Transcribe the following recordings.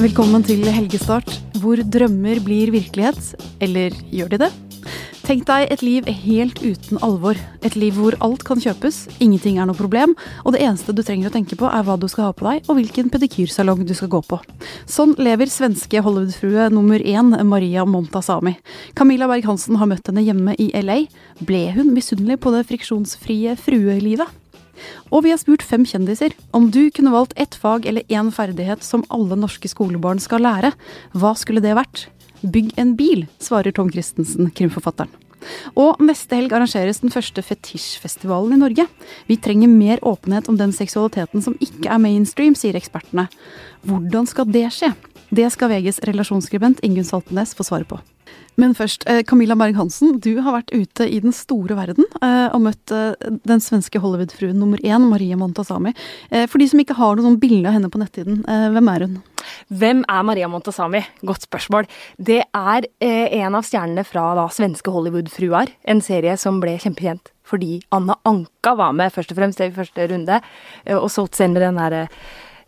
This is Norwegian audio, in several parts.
Velkommen til helgestart, hvor drømmer blir virkelighet. Eller gjør de det? Tenk deg et liv helt uten alvor. Et liv hvor alt kan kjøpes, ingenting er noe problem, og det eneste du trenger å tenke på er hva du skal ha på deg, og hvilken pedikyrsalong du skal gå på. Sånn lever svenske Hollywood-frue nummer én, Maria Montazami. Camilla Berg-Hansen har møtt henne hjemme i LA. Ble hun misunnelig på det friksjonsfrie fruelivet? Og vi har spurt fem kjendiser om du kunne valgt ett fag eller én ferdighet som alle norske skolebarn skal lære. Hva skulle det vært? Bygg en bil, svarer Tom Christensen, krimforfatteren. Og neste helg arrangeres den første fetisjfestivalen i Norge. Vi trenger mer åpenhet om den seksualiteten som ikke er mainstream, sier ekspertene. Hvordan skal det skje? Det skal VGs relasjonsskribent Ingunn Saltenes få svaret på. Men først, eh, Camilla Berg-Hansen, du har vært ute i den store verden eh, og møtt eh, den svenske Hollywood-fruen nummer én, Maria Montazami. For de som ikke har noe sånn bilde av henne på nettsiden, hvem er hun? Hvem er Maria Montazami? Godt spørsmål. Det er en av stjernene fra da, svenske Hollywood-fruer. En serie som ble kjempekjent fordi Anna Anka var med først og fremst i første runde, og solgte med den derre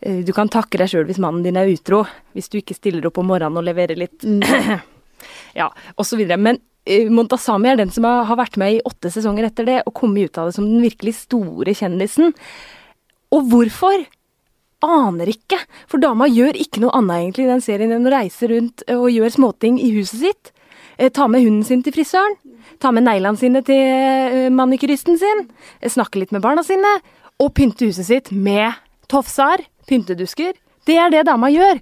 du kan takke deg sjøl hvis mannen din er utro, hvis du ikke stiller opp om morgenen og leverer litt. Mm. ja, osv. Men uh, Montazami er den som har, vært med i åtte sesonger etter det, og kommet ut av det som den virkelig store kjendisen. Og hvorfor? Aner ikke, for dama gjør ikke noe annet egentlig i den serien enn å reise rundt og gjøre småting i huset sitt. Eh, ta med hunden sin til frisøren. Ta med neglene sine til manikyristen sin. Snakke litt med barna sine. Og pynte huset sitt med tofsar, pyntedusker. Det er det dama gjør.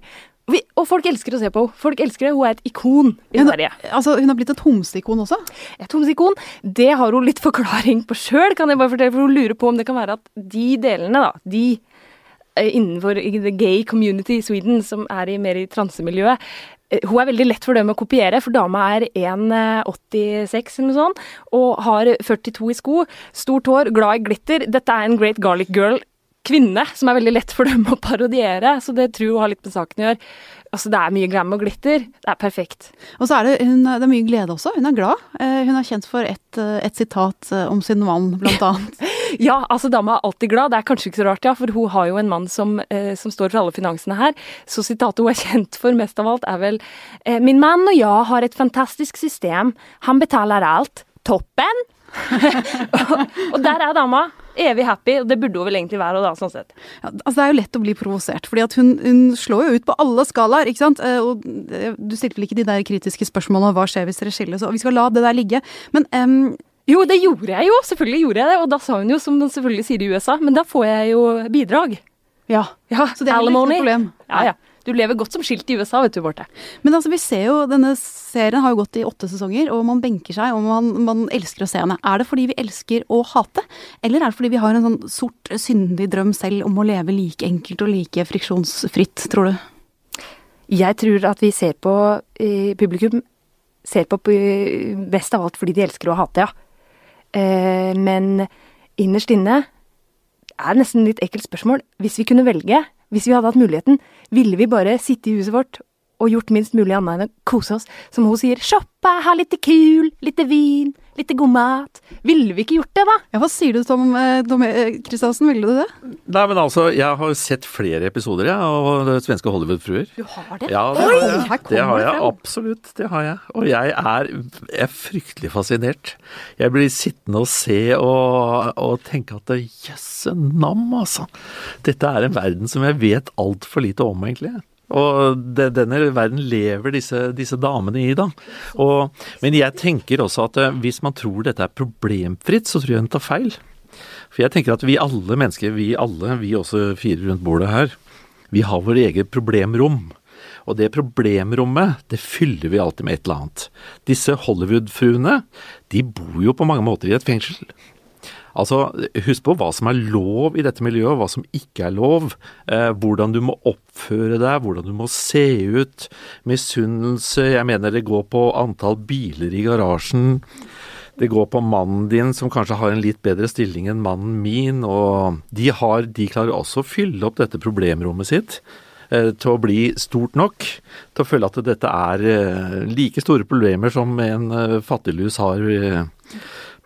Vi, og folk elsker å se på henne. Folk elsker det. Hun er et ikon i hun, Sverige. Altså, hun har blitt et homseikon også? Et homseikon. Det har hun litt forklaring på sjøl, kan jeg bare fortelle. For hun lurer på om det kan være at de delene, da, de eh, innenfor the gay community i Sweden, som er i, mer i transemiljøet, eh, hun er veldig lett for dem å kopiere, for dama er 1,86 eller noe sånt, og har 42 i sko, stort hår, glad i glitter. Dette er en great garlic girl kvinne som er veldig lett for dem å parodiere, så det tror jeg har litt med saken å gjøre. Altså, Det er mye glam og glitter. Det er perfekt. Og så er det, hun, det er mye glede også. Hun er glad. Eh, hun er kjent for et, eh, et sitat eh, om sin mann, blant annet. ja, altså dama er alltid glad. Det er kanskje ikke så rart, ja, for hun har jo en mann som, eh, som står for alle finansene her. Så sitatet hun er kjent for mest av alt, er vel Min mann og jeg har et fantastisk system. Han betaler alt. Toppen! og der er dama evig happy, og det burde hun vel egentlig være. da, sånn sett. Ja, altså Det er jo lett å bli provosert, fordi at hun, hun, slår jo ut på alle skalaer. ikke sant? Eh, og eh, Du stilte vel ikke de der kritiske spørsmålene hva skjer hvis dere skilles, og vi skal la det der ligge. Men um, jo, det gjorde jeg jo. Selvfølgelig gjorde jeg det. Og da sa hun jo, som den selvfølgelig sier i USA, men da får jeg jo bidrag. Ja, ja så det er ikke noe problem. Ja, ja. Du lever godt som skilt i USA, vet du, Borte. Men altså, vi ser jo, denne serien har jo gått i åtte sesonger, og man benker seg, og man, man elsker å se henne. Er det fordi vi elsker å hate, eller er det fordi vi har en sånn sort, syndig drøm selv om å leve like enkelt og like friksjonsfritt, tror du? Jeg tror at vi ser på eh, publikum ser på best av alt fordi de elsker å hate, ja. Eh, men innerst inne er det nesten litt ekkelt spørsmål. Hvis vi kunne velge, hvis vi hadde hatt muligheten, ville vi bare sitte i huset vårt og gjort minst mulig annet enn å kose oss. Som hun sier, shoppe, ha litt kul, litt vin, litt god mat. Ville vi ikke gjort det, da? Ja, Hva sier du, Tom Kristiansen, ville du det? Nei, men altså, jeg har sett flere episoder, jeg, av svenske Hollywood-fruer. Du har det? Ja, det Oi, har jeg. Det har jeg, absolutt. Det har jeg. Og jeg er, jeg er fryktelig fascinert. Jeg blir sittende og se og, og tenke at jøsse nam, altså. Dette er en verden som jeg vet altfor lite om, egentlig. Og det, denne verden lever disse, disse damene i, da. Og, men jeg tenker også at eh, hvis man tror dette er problemfritt, så tror jeg hun tar feil. For jeg tenker at vi alle mennesker, vi alle, vi også fire rundt bordet her, vi har vår eget problemrom. Og det problemrommet, det fyller vi alltid med et eller annet. Disse Hollywood-fruene, de bor jo på mange måter i et fengsel. Altså, husk på hva som er lov i dette miljøet, hva som ikke er lov. Eh, hvordan du må oppføre deg, hvordan du må se ut. Misunnelse, jeg mener det går på antall biler i garasjen. Det går på mannen din, som kanskje har en litt bedre stilling enn mannen min. Og de, har, de klarer også å fylle opp dette problemrommet sitt eh, til å bli stort nok til å føle at dette er eh, like store problemer som en eh, fattiglus har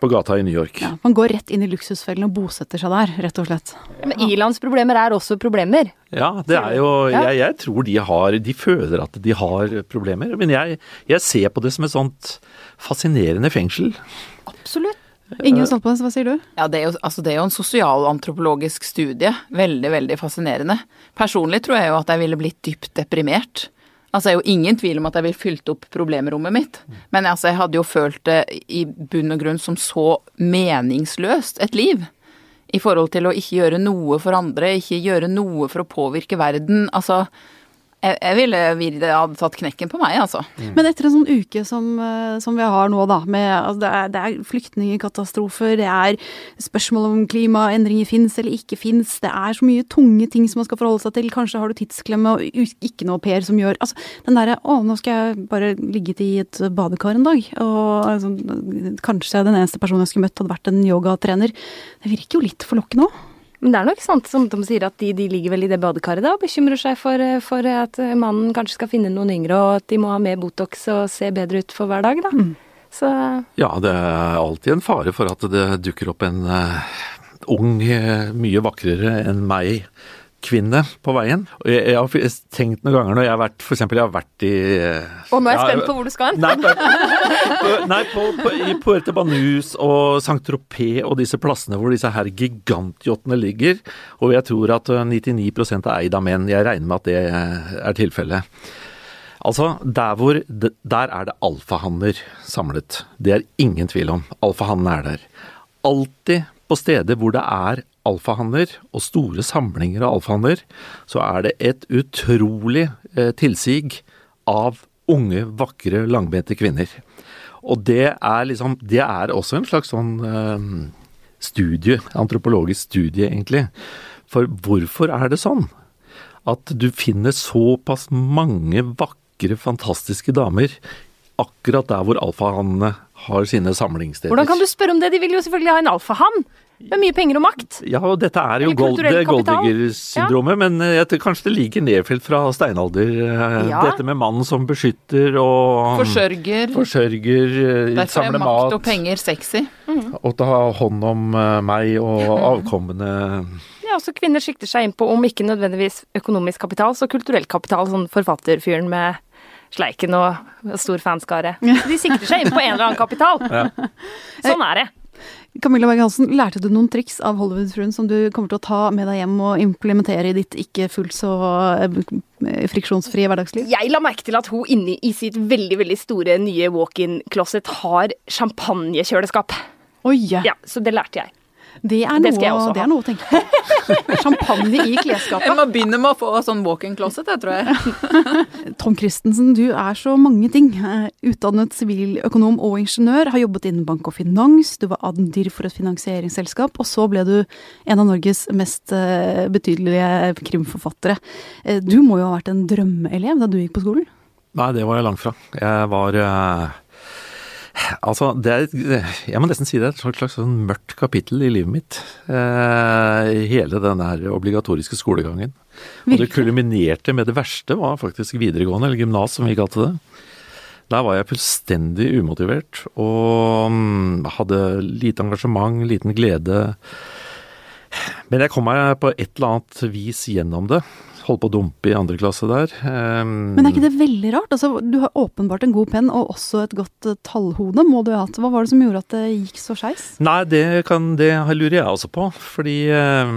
på gata i New York. Ja, man går rett inn i luksusfellen og bosetter seg der, rett og slett. Men Ilans problemer er også problemer. Ja, det er jo jeg, jeg tror de har De føler at de har problemer. Men jeg, jeg ser på det som et sånt fascinerende fengsel. Absolutt. Ingen Stoltnes, hva sier du? Ja, det er, jo, altså det er jo en sosialantropologisk studie. Veldig, veldig fascinerende. Personlig tror jeg jo at jeg ville blitt dypt deprimert. Altså, jeg er jo ingen tvil om at jeg ville fylt opp problemrommet mitt. Men altså, jeg hadde jo følt det i bunn og grunn som så meningsløst et liv. I forhold til å ikke gjøre noe for andre, ikke gjøre noe for å påvirke verden. Altså, jeg, jeg ville virkelig hadde tatt knekken på meg, altså. Men etter en sånn uke som, eh, som vi har nå, da, med altså det, er, det er flyktningkatastrofer, det er spørsmål om klimaendringer fins eller ikke fins, det er så mye tunge ting som man skal forholde seg til, kanskje har du tidsklemme og ikke noe per som gjør Altså den derre å, nå skal jeg bare ligge i et badekar en dag, og altså, kanskje den eneste personen jeg skulle møtt hadde vært en yogatrener. Det virker jo litt forlokkende òg. Men det er nok sant som de sier, at de, de ligger vel i det badekaret da og bekymrer seg for, eh, for at eh, mannen kanskje skal finne noen yngre, og at de må ha mer Botox og se bedre ut for hver dag, da. Så Ja, det er alltid en fare for at det dukker opp en uh, ung, mye vakrere enn meg kvinne på veien. Jeg, jeg har tenkt noen ganger når jeg har vært For eksempel, jeg har vært i eh, Og nå er jeg ja, spent på hvor du skal hen. Nei, på, nei, på, på, i Puerte Banus og Saint-Tropez og disse plassene hvor disse her gigantyachtene ligger. Og jeg tror at eh, 99 er eid av menn. Jeg regner med at det eh, er tilfellet. Altså, der hvor Der er det alfahanner samlet. Det er ingen tvil om. Alfahannene er der. Alltid på steder hvor det er alfahanner, og store samlinger av alfahanner, så er det et utrolig eh, tilsig av unge, vakre, langbente kvinner. Og det er liksom Det er også en slags sånn eh, studie, antropologisk studie, egentlig. For hvorfor er det sånn? At du finner såpass mange vakre, fantastiske damer akkurat der hvor alfahannene har sine samlingssteder. Hvordan kan du spørre om det? De vil jo selvfølgelig ha en alfahann med mye penger og makt. Ja, og dette er jo Goldinger-syndromet, ja. men eh, jeg tror kanskje det ligger nedfelt fra steinalder. eh, Ja. Dette med mannen som beskytter og Forsørger. forsørger, eh, Derfor er makt mat, og penger sexy. og ta hånd om meg og avkommende Ja, også kvinner sikter seg inn på om ikke nødvendigvis økonomisk kapital, så kulturell kapital, sånn forfatterfyren med sleiken og stor fanskare. De sikter seg inn på en eller annen kapital. Sånn er det. Camilla Berg Hansen, lærte du noen triks av Hollywood-fruen som du kommer til å ta med deg hjem og implementere i ditt ikke fullt så eh, friksjonsfrie hverdagsliv? Jeg la merke til at hun inni i sitt veldig veldig store nye walk-in-closet har champagnekjøleskap. Oi! Ja, så det lærte jeg. Det er, Det noe, det er noe å tenke på. Champagne i klesskapet. Jeg må begynne med å få sånn walk-in closet, jeg tror jeg. Tom Christensen, du er så mange ting. Eh, Utdannet siviløkonom og ingeniør, har jobbet innen bank og finans, du var adndir for et finansieringsselskap, og så ble du en av Norges mest eh, betydelige krimforfattere. Eh, Du må jo ha vært en drømmeelev da du gikk på skolen? Nei, det var jeg langt fra. Jeg var Altså, det er Jeg må nesten si det er et slags, slags sånn mørkt kapittel i livet mitt. Eh, hele den der obligatoriske skolegangen. Og det Virkelig? kulminerte med det verste, var faktisk videregående, eller gymnas som vi kalte det. Der var jeg fullstendig umotivert og mm, hadde lite engasjement, liten glede. Men jeg kom meg på et eller annet vis gjennom det. Holdt på å dumpe i andre klasse der. Um, Men er ikke det veldig rart? Altså, du har åpenbart en god penn og også et godt eh, tallhode, må du ha hatt. Hva var det som gjorde at det gikk så skeis? Nei, det, kan, det lurer jeg også på. Fordi eh,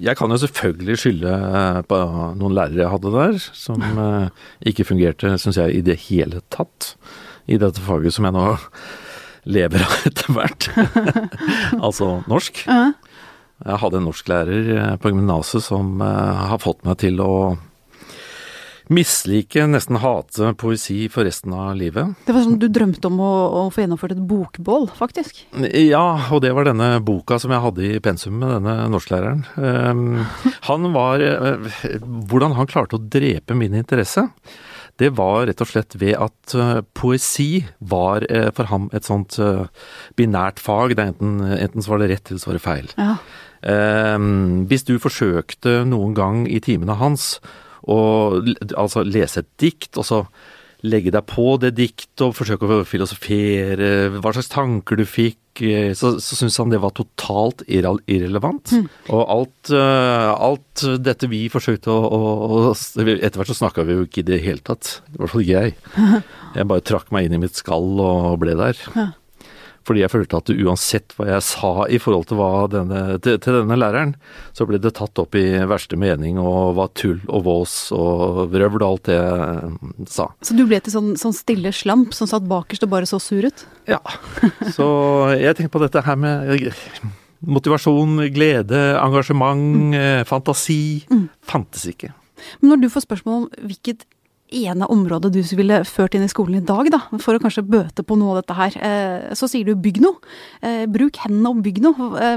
jeg kan jo selvfølgelig skylde eh, på noen lærere jeg hadde der, som eh, ikke fungerte, syns jeg, i det hele tatt. I dette faget som jeg nå lever av etter hvert. altså norsk. Ja. Jeg hadde en norsklærer eh, på gymnaset som eh, har fått meg til å mislike, nesten hate poesi for resten av livet. Det var sånn du drømte om å, å få gjennomført et bokbål, faktisk. Ja, og det var denne boka som jeg hadde i pensum med denne norsklæreren. Um, han var eh, Hvordan han klarte å drepe min interesse, det var rett og slett ved at poesi var for ham et sånt binært fag. Enten, enten så var det rett, eller så var det feil. Ja. Um, hvis du forsøkte noen gang i timene hans å altså lese et dikt, og så legge deg på det diktet og forsøke å filosofere, hva slags tanker du fikk, eh, så, så syntes han det var totalt irrelevant. irrelevant. Og alt, eh, alt dette vi forsøkte å, å, Etter hvert så snakka vi jo ikke i det hele tatt. I hvert fall ikke jeg. Jeg bare trakk meg inn i mitt skall og ble der. Fordi jeg følte at uansett hva jeg sa i forhold til, denne, til, til denne læreren, så ble det tatt opp i verste mening og var tull og vås og vrøvl og alt det jeg sa. Så du ble til sånn, sånn stille slamp som satt bakerst og bare så sur ut? Ja. Så jeg tenker på dette her med motivasjon, glede, engasjement, mm. fantasi. Fantes ikke. Men når du får spørsmål om hvilket ene området du ville ført inn i skolen i dag, da, for å kanskje bøte på noe av dette her, eh, så sier du bygg noe. Eh, bruk hendene og bygg noe. Eh,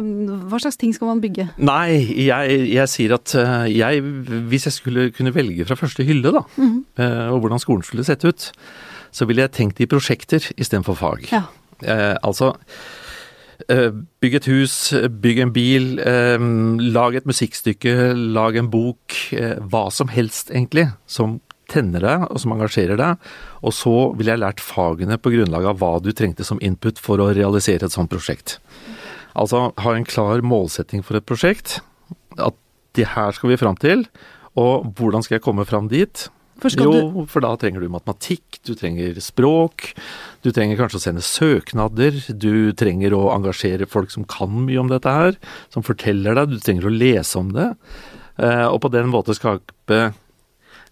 hva slags ting skal man bygge? Nei, jeg, jeg sier at jeg, hvis jeg skulle kunne velge fra første hylle, da, eh, og hvordan skolen skulle sett ut, så ville jeg tenkt i prosjekter istedenfor fag. Ja. Eh, altså Bygg et hus, bygg en bil, eh, lag et musikkstykke, lag en bok. Eh, hva som helst, egentlig, som tenner deg og som engasjerer deg. Og så ville jeg lært fagene på grunnlag av hva du trengte som input for å realisere et sånt prosjekt. Altså ha en klar målsetting for et prosjekt. At det her skal vi fram til. Og hvordan skal jeg komme fram dit? Jo, for da trenger du matematikk, du trenger språk, du trenger kanskje å sende søknader, du trenger å engasjere folk som kan mye om dette her, som forteller deg, du trenger å lese om det, eh, og på den måten skape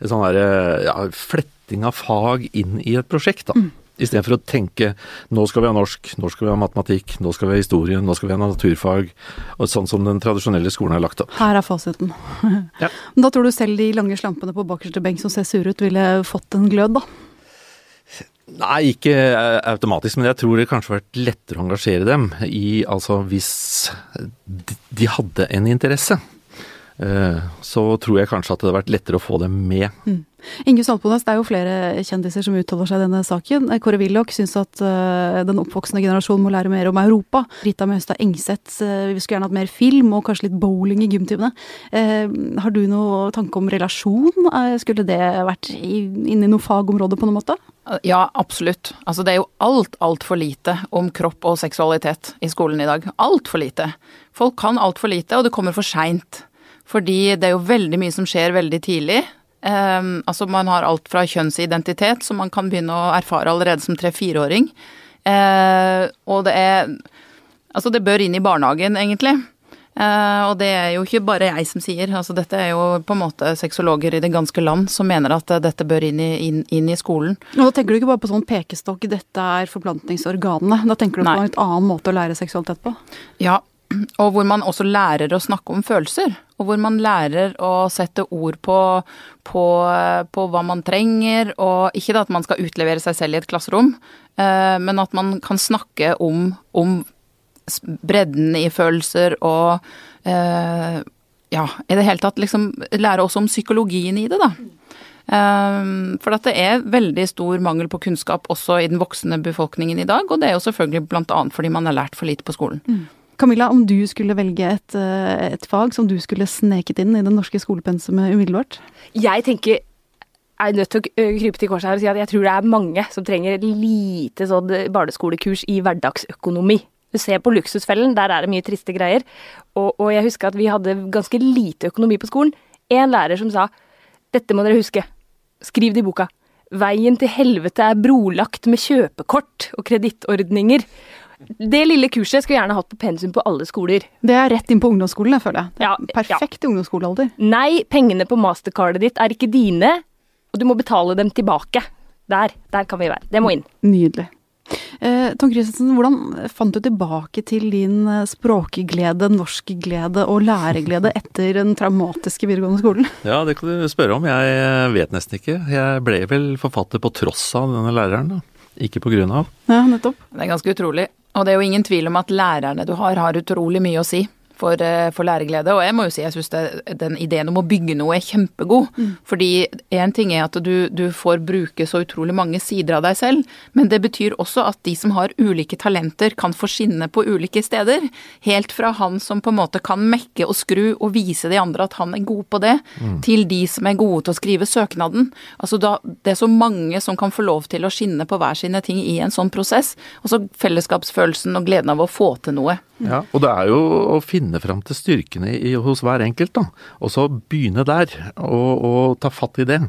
sånn der, ja, fletting av fag inn i et prosjekt, da. Istedenfor å tenke nå skal vi ha norsk, nå skal vi ha matematikk, nå skal vi ha historie, nå skal vi ha naturfag, og sånn som den tradisjonelle skolen er lagt opp. Her er fasiten. Ja. Da tror du selv de lange slampene på bakerste benk som ser sure ut, ville fått en glød, da? Nei, ikke eh, automatisk, men jeg tror det kanskje har vært lettere å engasjere dem i Altså hvis de- de hadde en interesse. Eh, Så tror jeg kanskje at det hadde vært lettere å få dem med. Inge Saltbones, det er jo flere kjendiser som uttaler seg i denne saken. Kåre Willoch syns at eh, den oppvoksende generasjonen må lære mer om Europa. Rita Møstad Engseth uh, vi skulle gjerne hatt mer film og kanskje litt bowling i gymtimene. Eh, har du noe tanke om relasjon? Eh, skulle det vært inne i noe fagområde på noen måte? Ja, absolutt. Altså det er jo alt, altfor lite om kropp og seksualitet i skolen i dag. Altfor lite. Folk kan altfor lite, og det kommer for seint. Fordi det er jo veldig mye som skjer veldig tidlig. Um, altså man har alt fra kjønnsidentitet, som man kan begynne å erfare allerede som tre-fireåring. Uh, og det er Altså det bør inn i barnehagen, egentlig. Uh, og det er jo ikke bare jeg som sier, altså dette er jo på en måte sexologer i det ganske land som mener at eh, dette bør inn i, inn, inn i skolen. Og da tenker du ikke bare på sånn pekestokk, dette er forplantningsorganene. Da tenker du Nei. på en litt annen måte å lære seksualitet på. Ja, og hvor man også lærer å snakke om følelser. Og hvor man lærer å sette ord på, på, på hva man trenger. Og ikke at man skal utlevere seg selv i et klasserom, eh, men at man kan snakke om, om bredden i følelser og eh, ja, i det hele tatt liksom lære også om psykologien i det, da. Um, for at det er veldig stor mangel på kunnskap også i den voksne befolkningen i dag, og det er jo selvfølgelig blant annet fordi man har lært for lite på skolen. Camilla, om du skulle velge et, eh, et fag som du skulle sneket inn i det norske skolepensumet umiddelbart? Jeg tenker jeg er nødt til å krype til korset her og si at jeg tror det er mange som trenger lite sånn barneskolekurs i hverdagsøkonomi. Du ser på Luksusfellen, der er det mye triste greier. Og, og jeg husker at vi hadde ganske lite økonomi på skolen. En lærer som sa dette må dere huske, skriv det i boka. Veien til helvete er brolagt med kjøpekort og kredittordninger. Det lille kurset skulle jeg gjerne hatt på pensum på alle skoler. Det er rett inn på ungdomsskolen, jeg føler jeg. Det er Ja, Perfekt ja. ungdomsskolealder. Nei, pengene på mastercardet ditt er ikke dine, og du må betale dem tilbake. Der, der kan vi være. Det må inn. Nydelig. Eh, Tom Christensen, hvordan fant du tilbake til din eh, språkglede, norskglede og læreglede etter den traumatiske videregående skolen? Ja, det kan du spørre om. Jeg eh, vet nesten ikke. Jeg ble vel forfatter på tross av denne læreren, da. Ikke på grunn av. Ja, nettopp. Det er ganske utrolig. Og det er jo ingen tvil om at lærerne du har, har utrolig mye å si for, eh, for læreglede. Og jeg må jo si jeg syns den ideen om å bygge noe er kjempegod. Mm. Fordi én ting er at du, du, får bruke så utrolig mange sider av deg selv, men det betyr også at de som har ulike talenter, kan få skinne på ulike steder. Helt fra han som på en måte kan mekke og skru og vise de andre at han er god på det, mm. til de som er gode til å skrive søknaden. Altså da, det er så mange som kan få lov til å skinne på hver sine ting i en sånn prosess. Og så fellesskapsfølelsen og gleden av å få til noe. Ja, og det er jo å finne fram til styrkene i, hos hver enkelt, da. Og så begynne der, og, og, ta fatt i det.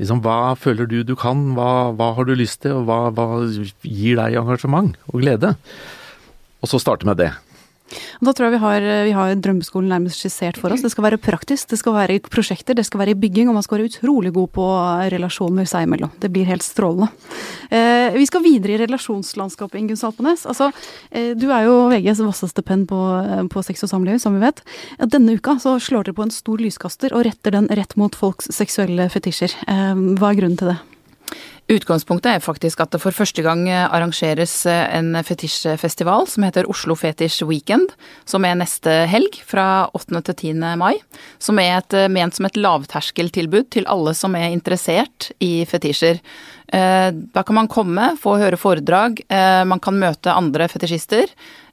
Liksom, hva føler du du kan, hva, hva har du lyst til, og hva, hva gir deg engasjement og glede? Og så starte med det. Da tror jeg vi har, vi har, drømmeskolen nærmest skissert for oss. Det skal være praktisk, det skal være i prosjekter, det skal være i bygging, og man skal være utrolig god på relasjoner seg imellom. Det blir helt strålende. Eh, vi skal videre i relasjonslandskapet, Ingunn Salpenes. Altså, eh, du er jo VGs vasseste penn på, på sex og samliv, som vi vet. Denne uka så slår dere på en stor lyskaster og retter den rett mot folks seksuelle fetisjer. Eh, hva er grunnen til det? Utgangspunktet er faktisk at det for første gang eh, arrangeres eh, en fetisjfestival som heter Oslo Fetish Weekend, som er neste helg fra 8. til 10. mai. Som er et, eh, ment som et lavterskeltilbud til alle som er interessert i fetisjer. Da kan man komme, få høre foredrag, man kan møte andre fetisjister.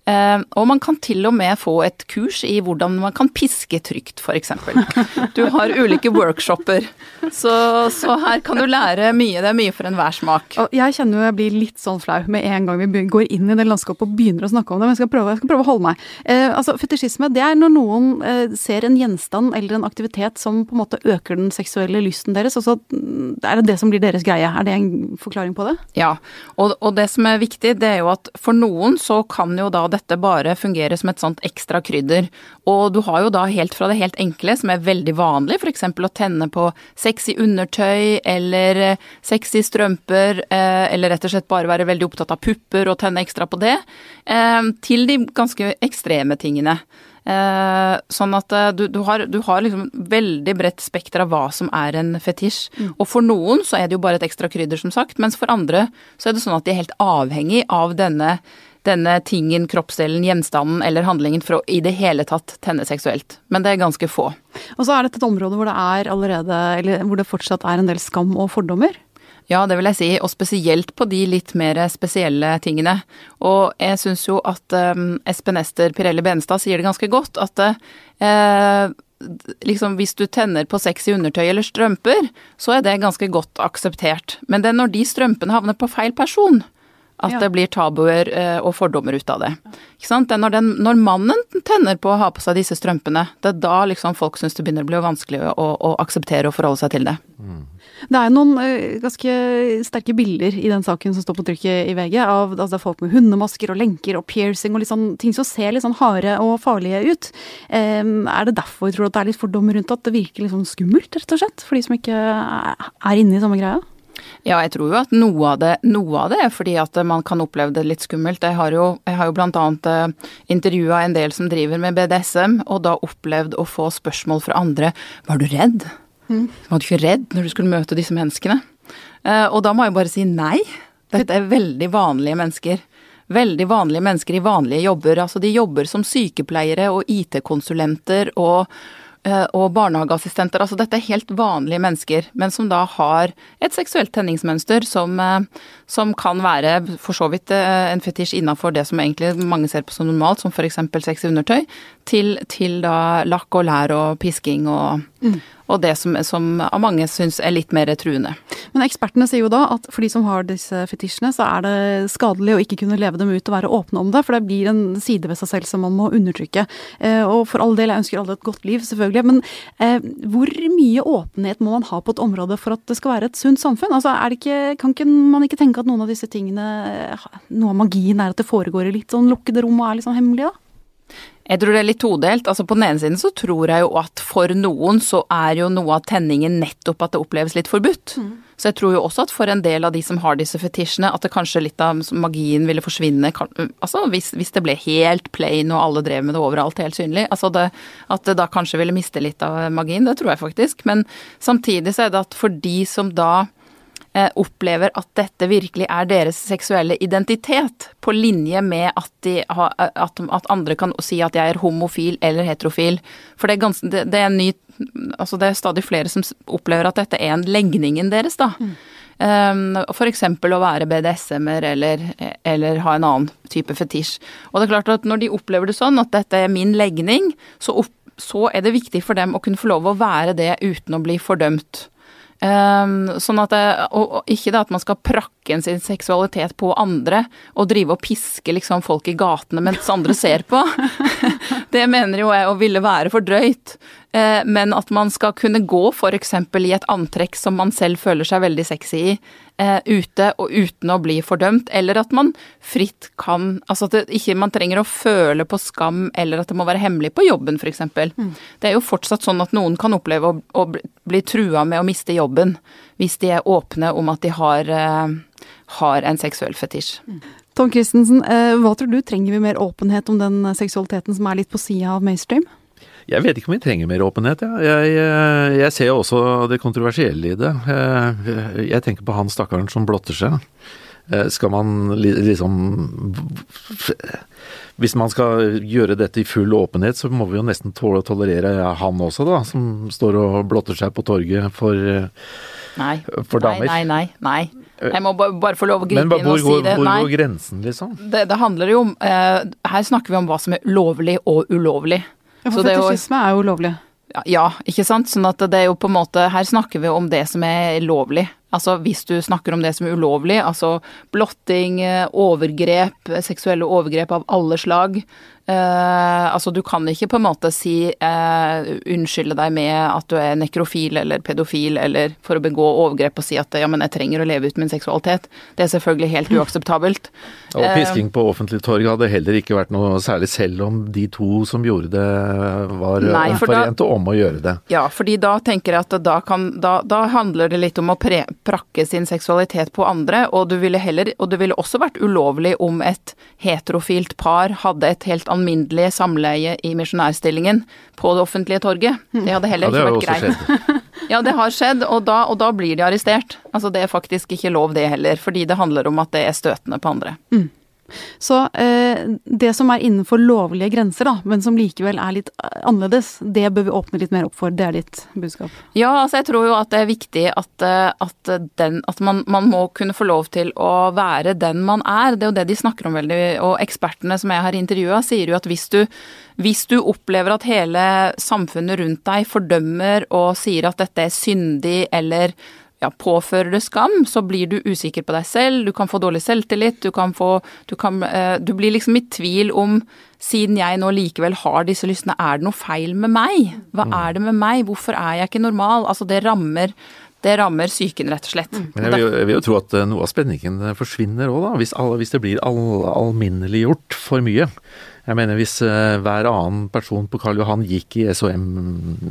Og man kan til og med få et kurs i hvordan man kan piske trygt, f.eks. Du har ulike workshoper, så, så, her kan du lære mye. Det er mye for enhver smak. Og jeg kjenner jo jeg blir litt sånn flau med en gang vi går inn i det landskapet og begynner å snakke om det, men jeg skal prøve, jeg skal prøve å holde meg. Eh, altså, Fetisjisme det er når noen eh, ser en gjenstand eller en aktivitet som på en måte øker den seksuelle lysten deres, og så mm, er det det som blir deres greie. Er det en forklaring på det? Ja, og, og det som er viktig, det er jo at for noen så kan jo da dette bare fungere som et sånt ekstra krydder. Og du har jo da helt fra det helt enkle, som er veldig vanlig, f.eks. å tenne på sexy undertøy eller eh, sexy strømper, eh, eller rett og slett bare være veldig opptatt av pupper og tenne ekstra på det, eh, til de ganske ekstreme tingene. sånn at du, du, har, du, har, liksom veldig bredt spekter av hva som er en fetisj. Mm. Og for noen så er det jo bare et ekstra krydder, som sagt, mens for andre så er det sånn at de er helt avhengig av denne denne tingen, kroppsdelen, gjenstanden eller handlingen for å i det hele tatt tenne seksuelt. Men det er ganske få. Og så er dette et område hvor det er allerede, eller hvor det fortsatt er en del skam og fordommer? Ja, det vil jeg si, og spesielt på de litt mer spesielle tingene. Og jeg syns jo at um, Espen Ester Pirelli Benestad sier det ganske godt, at uh, liksom hvis du tenner på sexy undertøy eller strømper, så er det ganske godt akseptert. Men det er når de strømpene havner på feil person, at ja. det blir tabuer eh, og fordommer ut av det. Det når, den, når, mannen tenner på å ha på seg disse strømpene, det er da liksom folk syns det begynner å bli vanskelig å, å, akseptere og forholde seg til det. Mm. Det er noen uh, ganske sterke bilder i den saken som står på trykket i VG, av altså, folk med hundemasker og lenker og piercing og sånn, ting som ser litt sånn harde og farlige ut. Um, er det derfor tror du at det er litt fordommer rundt at det virker litt sånn skummelt, rett og slett? For de som ikke er inne i samme greia? Ja, jeg tror jo at noe av det, noe av det er fordi at man kan oppleve det litt skummelt. Jeg har jo, jeg har jo blant annet uh, intervjua en del som driver med BDSM, og da opplevd å få spørsmål fra andre. Var du redd? Mm. Var du ikke redd når du skulle møte disse menneskene? Uh, og da må jeg bare si nei. Dette er veldig vanlige mennesker. Veldig vanlige mennesker i vanlige jobber. Altså de jobber som sykepleiere og IT-konsulenter og Eh, og barnehageassistenter. Altså dette er helt vanlige mennesker, men som da har et seksuelt tenningsmønster som, eh, som kan være for så vidt eh, en fetisj innafor det som egentlig mange ser på som normalt, som f.eks. sexy undertøy, til, til da lakk og lær og pisking og, mm og det som, som av mange syns er litt mer truende. Men ekspertene sier jo da at for de som har disse fetisjene, så er det skadelig å ikke kunne leve dem ut og være åpne om det, for det blir en side ved seg selv som man må undertrykke. Eh, og for all del, jeg ønsker alle et godt liv, selvfølgelig, men eh, hvor mye åpenhet må man ha på et område for at det skal være et sunt samfunn? Altså, ikke, kan ikke man ikke tenke at noen av disse tingene, noe av magien er at det foregår i litt sånn lukkede rom og er litt sånn hemmelig, da? Jeg tror det er litt todelt. Altså På den ene siden så tror jeg jo at for noen så er jo noe av tenningen nettopp at det oppleves litt forbudt. Mm. Så jeg tror jo også at for en del av de som har disse fetisjene, at det kanskje litt av magien ville forsvinne. Altså hvis, hvis det ble helt plain og alle drev med det overalt, helt synlig. Altså det, at det da kanskje ville miste litt av magien. Det tror jeg faktisk. Men samtidig så er det at for de som da opplever at dette virkelig er deres seksuelle identitet, på linje med at, de har, at, at andre kan si at jeg er homofil eller heterofil. For det er, gans, det, det er ny Altså det er stadig flere som opplever at dette er en legningen deres, da. Mm. Um, F.eks. å være BDSM-er eller, eller, ha en annen type fetisj. Og det er klart at når de opplever det sånn, at dette er min legning, så, opp, så er det viktig for dem å kunne få lov å være det uten å bli fordømt. Um, sånn at det, og, og ikke det at man skal prakke sin seksualitet på andre og drive og piske liksom folk i gatene mens andre ser på. det mener jo jeg å ville være for drøyt. Uh, men at man skal kunne gå f.eks. i et antrekk som man selv føler seg veldig sexy i, uh, ute og uten å bli fordømt, eller at man fritt kan Altså at ikke man trenger å føle på skam, eller at det må være hemmelig på jobben f.eks. Mm. Det er jo fortsatt sånn at noen kan oppleve å, å bli trua med å miste jobben hvis de er åpne om at de har, uh, har en seksuell fetisj. Mm. Tom Christensen, hva tror du, trenger vi mer åpenhet om den seksualiteten som er litt på sida av mainstream? Jeg vet ikke om vi trenger mer åpenhet. Ja. Jeg, jeg, jeg, ser jo også det kontroversielle i det. Jeg tenker på han stakkaren som blotter seg. Eh, skal man liksom Hvis man skal gjøre dette i full åpenhet, så må vi jo nesten tåle å tolerere han også, da. Som står og blotter seg på torget for, nei. for damer. Nei, nei, nei. nei. Jeg må bare få lov å gripe inn og si det. Men hvor går grensen, liksom? Det, det handler jo om eh, Her snakker vi om hva som er lovlig og ulovlig. Ja, for fetisjisme er jo lovlig. Ja, ikke sant. Sånn at det er jo på en måte Her snakker vi om det som er lovlig. Altså hvis du snakker om det som er ulovlig, altså blotting, eh, overgrep, seksuelle overgrep av alle slag, Eh, altså, du kan ikke på en måte si eh, unnskylde deg med at du er nekrofil eller pedofil eller for å begå overgrep og si at ja, men jeg trenger å leve ut min seksualitet. Det er selvfølgelig helt uakseptabelt. Og pisking på offentlig torg hadde heller ikke vært noe særlig, selv om de to som gjorde det var Nei, for forente da, om å gjøre det. Ja, fordi da tenker jeg at da, kan, da, da handler det litt om å pre, prakke sin seksualitet på andre, og du ville heller, og det ville også vært ulovlig om et heterofilt par hadde et helt alminnelig samleie i misjonærstillingen på det offentlige torget. Det hadde heller ja, ikke vært greit. ja, det har skjedd, og da, og da, blir de arrestert. Altså det er faktisk ikke lov det heller, fordi det handler om at det er støtende på andre. Mm. Så eh, det som er innenfor lovlige grenser, da, men som likevel er litt eh, annerledes, det bør vi åpne litt mer opp for. Det er ditt budskap? Ja, altså jeg tror jo at det er viktig at, eh, at, den, at man, man, må kunne få lov til å være den man er. Det er jo det de snakker om veldig, og ekspertene som jeg har intervjua sier jo at hvis du hvis du opplever at hele samfunnet rundt deg fordømmer og sier at dette er syndig eller ja, påfører det skam, så blir du usikker på deg selv, du kan få dårlig selvtillit, du kan få Du, kan, uh, du blir liksom i tvil om siden jeg nå likevel har disse lystene, er det noe feil med meg? Hva mm. er det med meg? Hvorfor er jeg ikke normal? Altså, det rammer det rammer psyken, rett og slett. Men jeg vil, jeg vil, jo tro at eh, noe av spenningen forsvinner òg, da. Hvis, alle, hvis, det blir all, alminneliggjort for mye. Jeg mener hvis uh, hver annen person på Karl Johan gikk i SOM,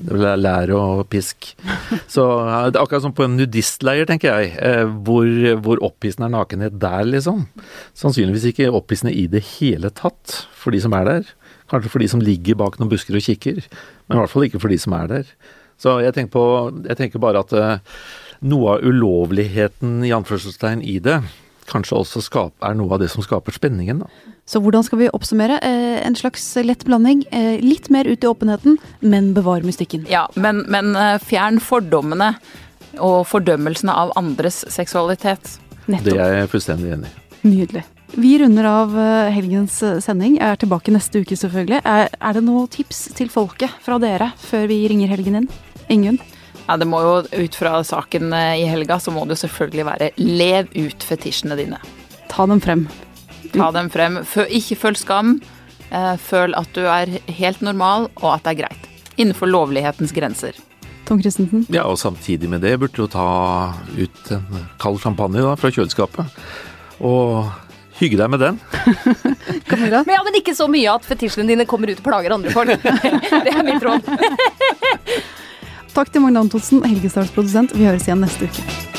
lære og pisk Så uh, det er akkurat som på en nudistleir, tenker jeg. Uh, hvor, hvor opphissende er nakenhet der, liksom? Sannsynligvis ikke opphissende i det hele tatt for de som er der. Kanskje for de som ligger bak noen busker og kikker, men i hvert fall ikke for de som er der. Så jeg tenker, på, jeg tenker bare at noe av ulovligheten i anførselstegn i det kanskje også skap, er noe av det som skaper spenningen. da. Så hvordan skal vi oppsummere? Eh, en slags lett blanding. Eh, litt mer ut i åpenheten, men bevar mystikken. Ja, men, men eh, fjern fordommene og fordømmelsene av andres seksualitet. Nettopp. Det er jeg fullstendig enig i. Nydelig. Vi runder av helgens sending. Jeg er tilbake neste uke, selvfølgelig. Er, er det noen tips til folket fra dere før vi ringer helgen inn? Ingunn? Ja, det må jo ut fra saken i helga, så må det jo selvfølgelig være lev ut fetisjene dine. Ta dem frem. Ta dem frem. Ikke føl skam. Eh, føl at du er helt normal, og at det er greit. Innenfor lovlighetens grenser. Tom Christensen? Ja, og samtidig med det burde du ta ut en kald champagne da, fra kjøleskapet. Og hygge deg med den. men ja, men ikke så mye at fetisjene dine kommer ut og plager andre folk. det er mitt råd. Takk til Magne Antonsen, Helgestads produsent. Vi høres igjen neste uke.